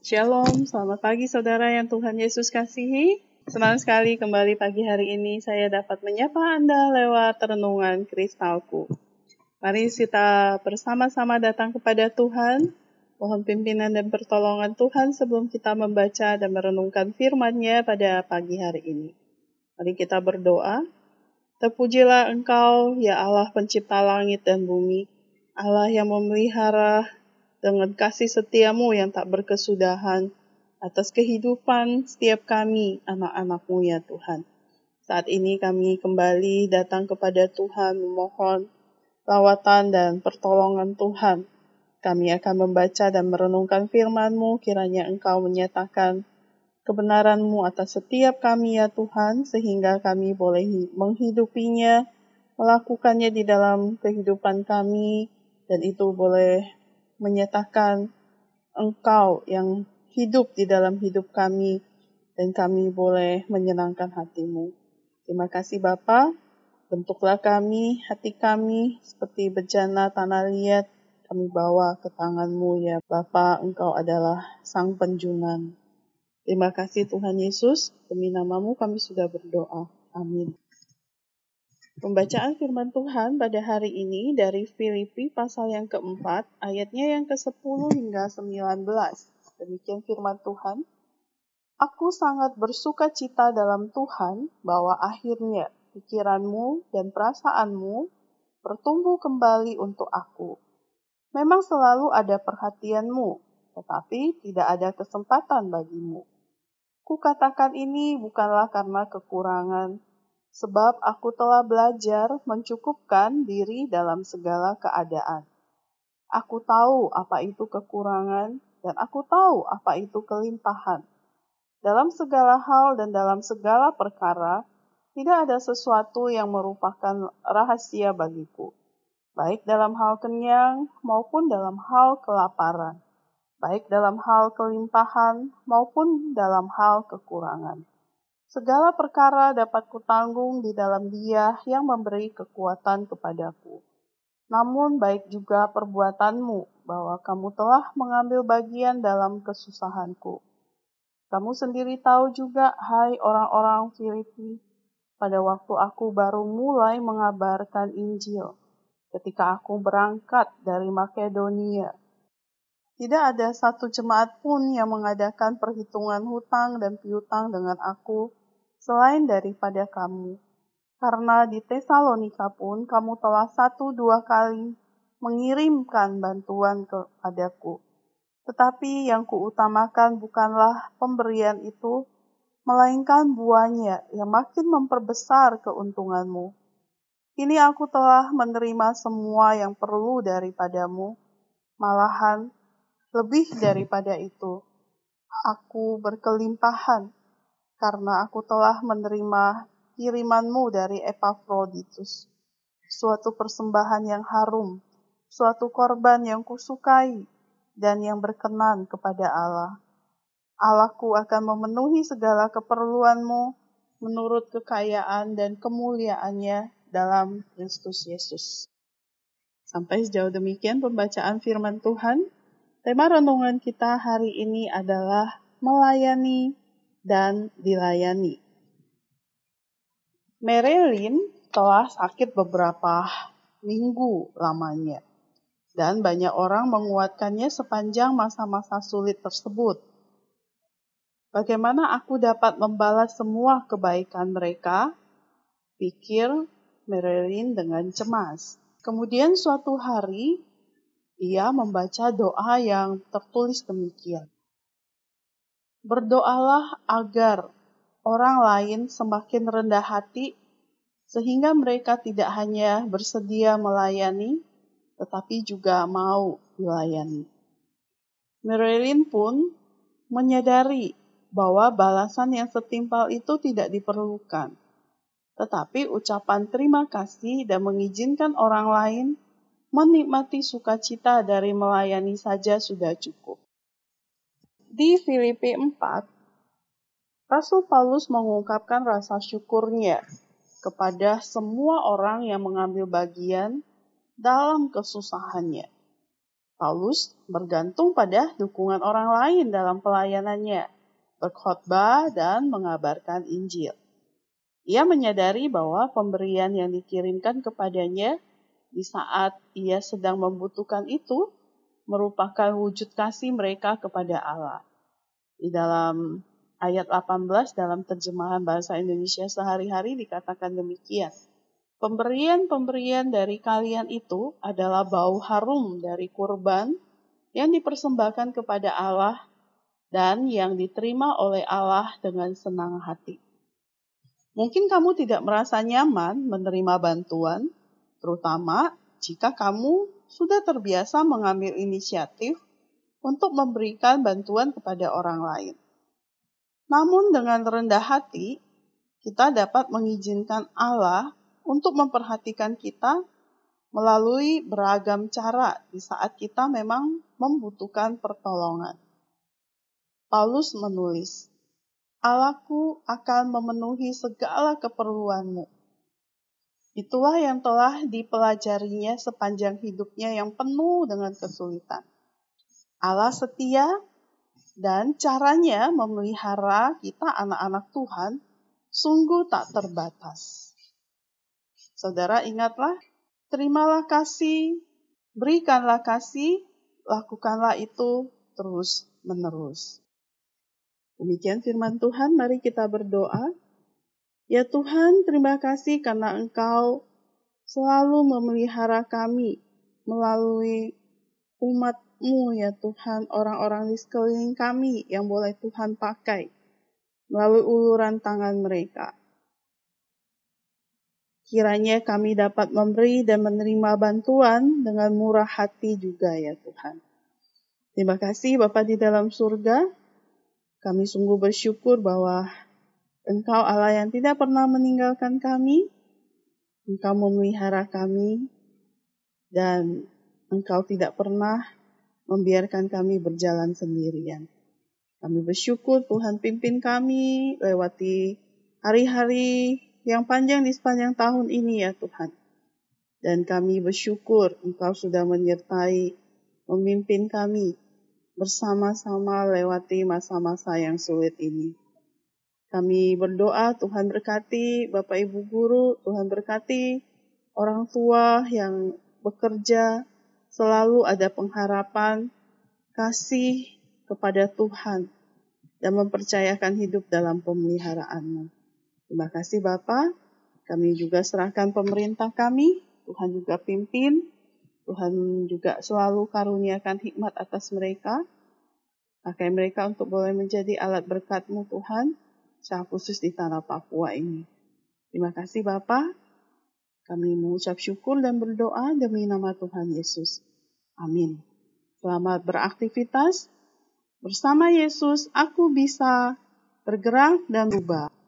Shalom, selamat pagi saudara yang Tuhan Yesus kasihi. Senang sekali kembali pagi hari ini saya dapat menyapa Anda lewat renungan kristalku. Mari kita bersama-sama datang kepada Tuhan. Mohon pimpinan dan pertolongan Tuhan sebelum kita membaca dan merenungkan firman-Nya pada pagi hari ini. Mari kita berdoa. Terpujilah Engkau, ya Allah pencipta langit dan bumi, Allah yang memelihara dengan kasih setiamu yang tak berkesudahan atas kehidupan setiap kami, anak-anakmu ya Tuhan. Saat ini kami kembali datang kepada Tuhan memohon lawatan dan pertolongan Tuhan. Kami akan membaca dan merenungkan firman-Mu, kiranya Engkau menyatakan kebenaran-Mu atas setiap kami ya Tuhan, sehingga kami boleh menghidupinya, melakukannya di dalam kehidupan kami, dan itu boleh menyatakan Engkau yang hidup di dalam hidup kami dan kami boleh menyenangkan hatimu. Terima kasih Bapa, bentuklah kami, hati kami seperti bejana tanah liat, kami bawa ke tanganmu ya Bapa, Engkau adalah Sang Penjunan. Terima kasih Tuhan Yesus, demi namamu kami sudah berdoa. Amin. Pembacaan firman Tuhan pada hari ini dari Filipi pasal yang keempat, ayatnya yang ke-10 hingga 19. Demikian firman Tuhan. Aku sangat bersuka cita dalam Tuhan bahwa akhirnya pikiranmu dan perasaanmu bertumbuh kembali untuk aku. Memang selalu ada perhatianmu, tetapi tidak ada kesempatan bagimu. Kukatakan ini bukanlah karena kekurangan, sebab aku telah belajar mencukupkan diri dalam segala keadaan. Aku tahu apa itu kekurangan, dan aku tahu apa itu kelimpahan. Dalam segala hal dan dalam segala perkara, tidak ada sesuatu yang merupakan rahasia bagiku, baik dalam hal kenyang maupun dalam hal kelaparan, baik dalam hal kelimpahan maupun dalam hal kekurangan Segala perkara dapat kutanggung di dalam Dia yang memberi kekuatan kepadaku. Namun baik juga perbuatanmu bahwa kamu telah mengambil bagian dalam kesusahanku. Kamu sendiri tahu juga, hai orang-orang Filipi, pada waktu aku baru mulai mengabarkan Injil, ketika aku berangkat dari Makedonia. Tidak ada satu jemaat pun yang mengadakan perhitungan hutang dan piutang dengan aku selain daripada kamu. Karena di Tesalonika pun kamu telah satu dua kali mengirimkan bantuan kepadaku. Tetapi yang kuutamakan bukanlah pemberian itu, melainkan buahnya yang makin memperbesar keuntunganmu. Kini aku telah menerima semua yang perlu daripadamu, malahan lebih daripada itu. Aku berkelimpahan karena aku telah menerima kirimanmu dari Epaphroditus, suatu persembahan yang harum, suatu korban yang kusukai, dan yang berkenan kepada Allah. Allahku akan memenuhi segala keperluanmu menurut kekayaan dan kemuliaannya dalam Kristus Yesus. Sampai sejauh demikian pembacaan firman Tuhan. Tema renungan kita hari ini adalah melayani dan dilayani. Marilyn telah sakit beberapa minggu lamanya, dan banyak orang menguatkannya sepanjang masa-masa sulit tersebut. Bagaimana aku dapat membalas semua kebaikan mereka? Pikir Marilyn dengan cemas. Kemudian suatu hari, ia membaca doa yang tertulis demikian. Berdoalah agar orang lain semakin rendah hati, sehingga mereka tidak hanya bersedia melayani, tetapi juga mau dilayani. Marilyn pun menyadari bahwa balasan yang setimpal itu tidak diperlukan, tetapi ucapan terima kasih dan mengizinkan orang lain menikmati sukacita dari melayani saja sudah cukup. Di Filipi 4, Rasul Paulus mengungkapkan rasa syukurnya kepada semua orang yang mengambil bagian dalam kesusahannya. Paulus bergantung pada dukungan orang lain dalam pelayanannya, berkhotbah dan mengabarkan Injil. Ia menyadari bahwa pemberian yang dikirimkan kepadanya di saat ia sedang membutuhkan itu merupakan wujud kasih mereka kepada Allah. Di dalam ayat 18 dalam terjemahan bahasa Indonesia sehari-hari dikatakan demikian. Pemberian-pemberian dari kalian itu adalah bau harum dari kurban yang dipersembahkan kepada Allah dan yang diterima oleh Allah dengan senang hati. Mungkin kamu tidak merasa nyaman menerima bantuan, terutama jika kamu sudah terbiasa mengambil inisiatif untuk memberikan bantuan kepada orang lain. Namun, dengan rendah hati, kita dapat mengizinkan Allah untuk memperhatikan kita melalui beragam cara di saat kita memang membutuhkan pertolongan. Paulus menulis, Allahku akan memenuhi segala keperluanmu. Itulah yang telah dipelajarinya sepanjang hidupnya yang penuh dengan kesulitan. Allah setia dan caranya memelihara kita anak-anak Tuhan sungguh tak terbatas. Saudara ingatlah, terimalah kasih, berikanlah kasih, lakukanlah itu terus menerus. Demikian firman Tuhan, mari kita berdoa. Ya Tuhan, terima kasih karena Engkau selalu memelihara kami melalui umat-Mu ya Tuhan, orang-orang di sekeliling kami yang boleh Tuhan pakai melalui uluran tangan mereka. Kiranya kami dapat memberi dan menerima bantuan dengan murah hati juga ya Tuhan. Terima kasih Bapak di dalam surga. Kami sungguh bersyukur bahwa Engkau Allah yang tidak pernah meninggalkan kami. Engkau memelihara kami dan Engkau tidak pernah membiarkan kami berjalan sendirian. Kami bersyukur Tuhan pimpin kami lewati hari-hari yang panjang di sepanjang tahun ini ya Tuhan. Dan kami bersyukur Engkau sudah menyertai, memimpin kami bersama-sama lewati masa-masa yang sulit ini. Kami berdoa Tuhan berkati Bapak Ibu Guru, Tuhan berkati orang tua yang bekerja, selalu ada pengharapan, kasih kepada Tuhan, dan mempercayakan hidup dalam pemeliharaanmu. Terima kasih Bapak. Kami juga serahkan pemerintah kami. Tuhan juga pimpin. Tuhan juga selalu karuniakan hikmat atas mereka. Pakai mereka untuk boleh menjadi alat berkat-Mu Tuhan, secara khusus di tanah Papua ini. Terima kasih Bapak. Kami mengucap syukur dan berdoa demi nama Tuhan Yesus. Amin. Selamat beraktivitas. Bersama Yesus, aku bisa bergerak dan berubah.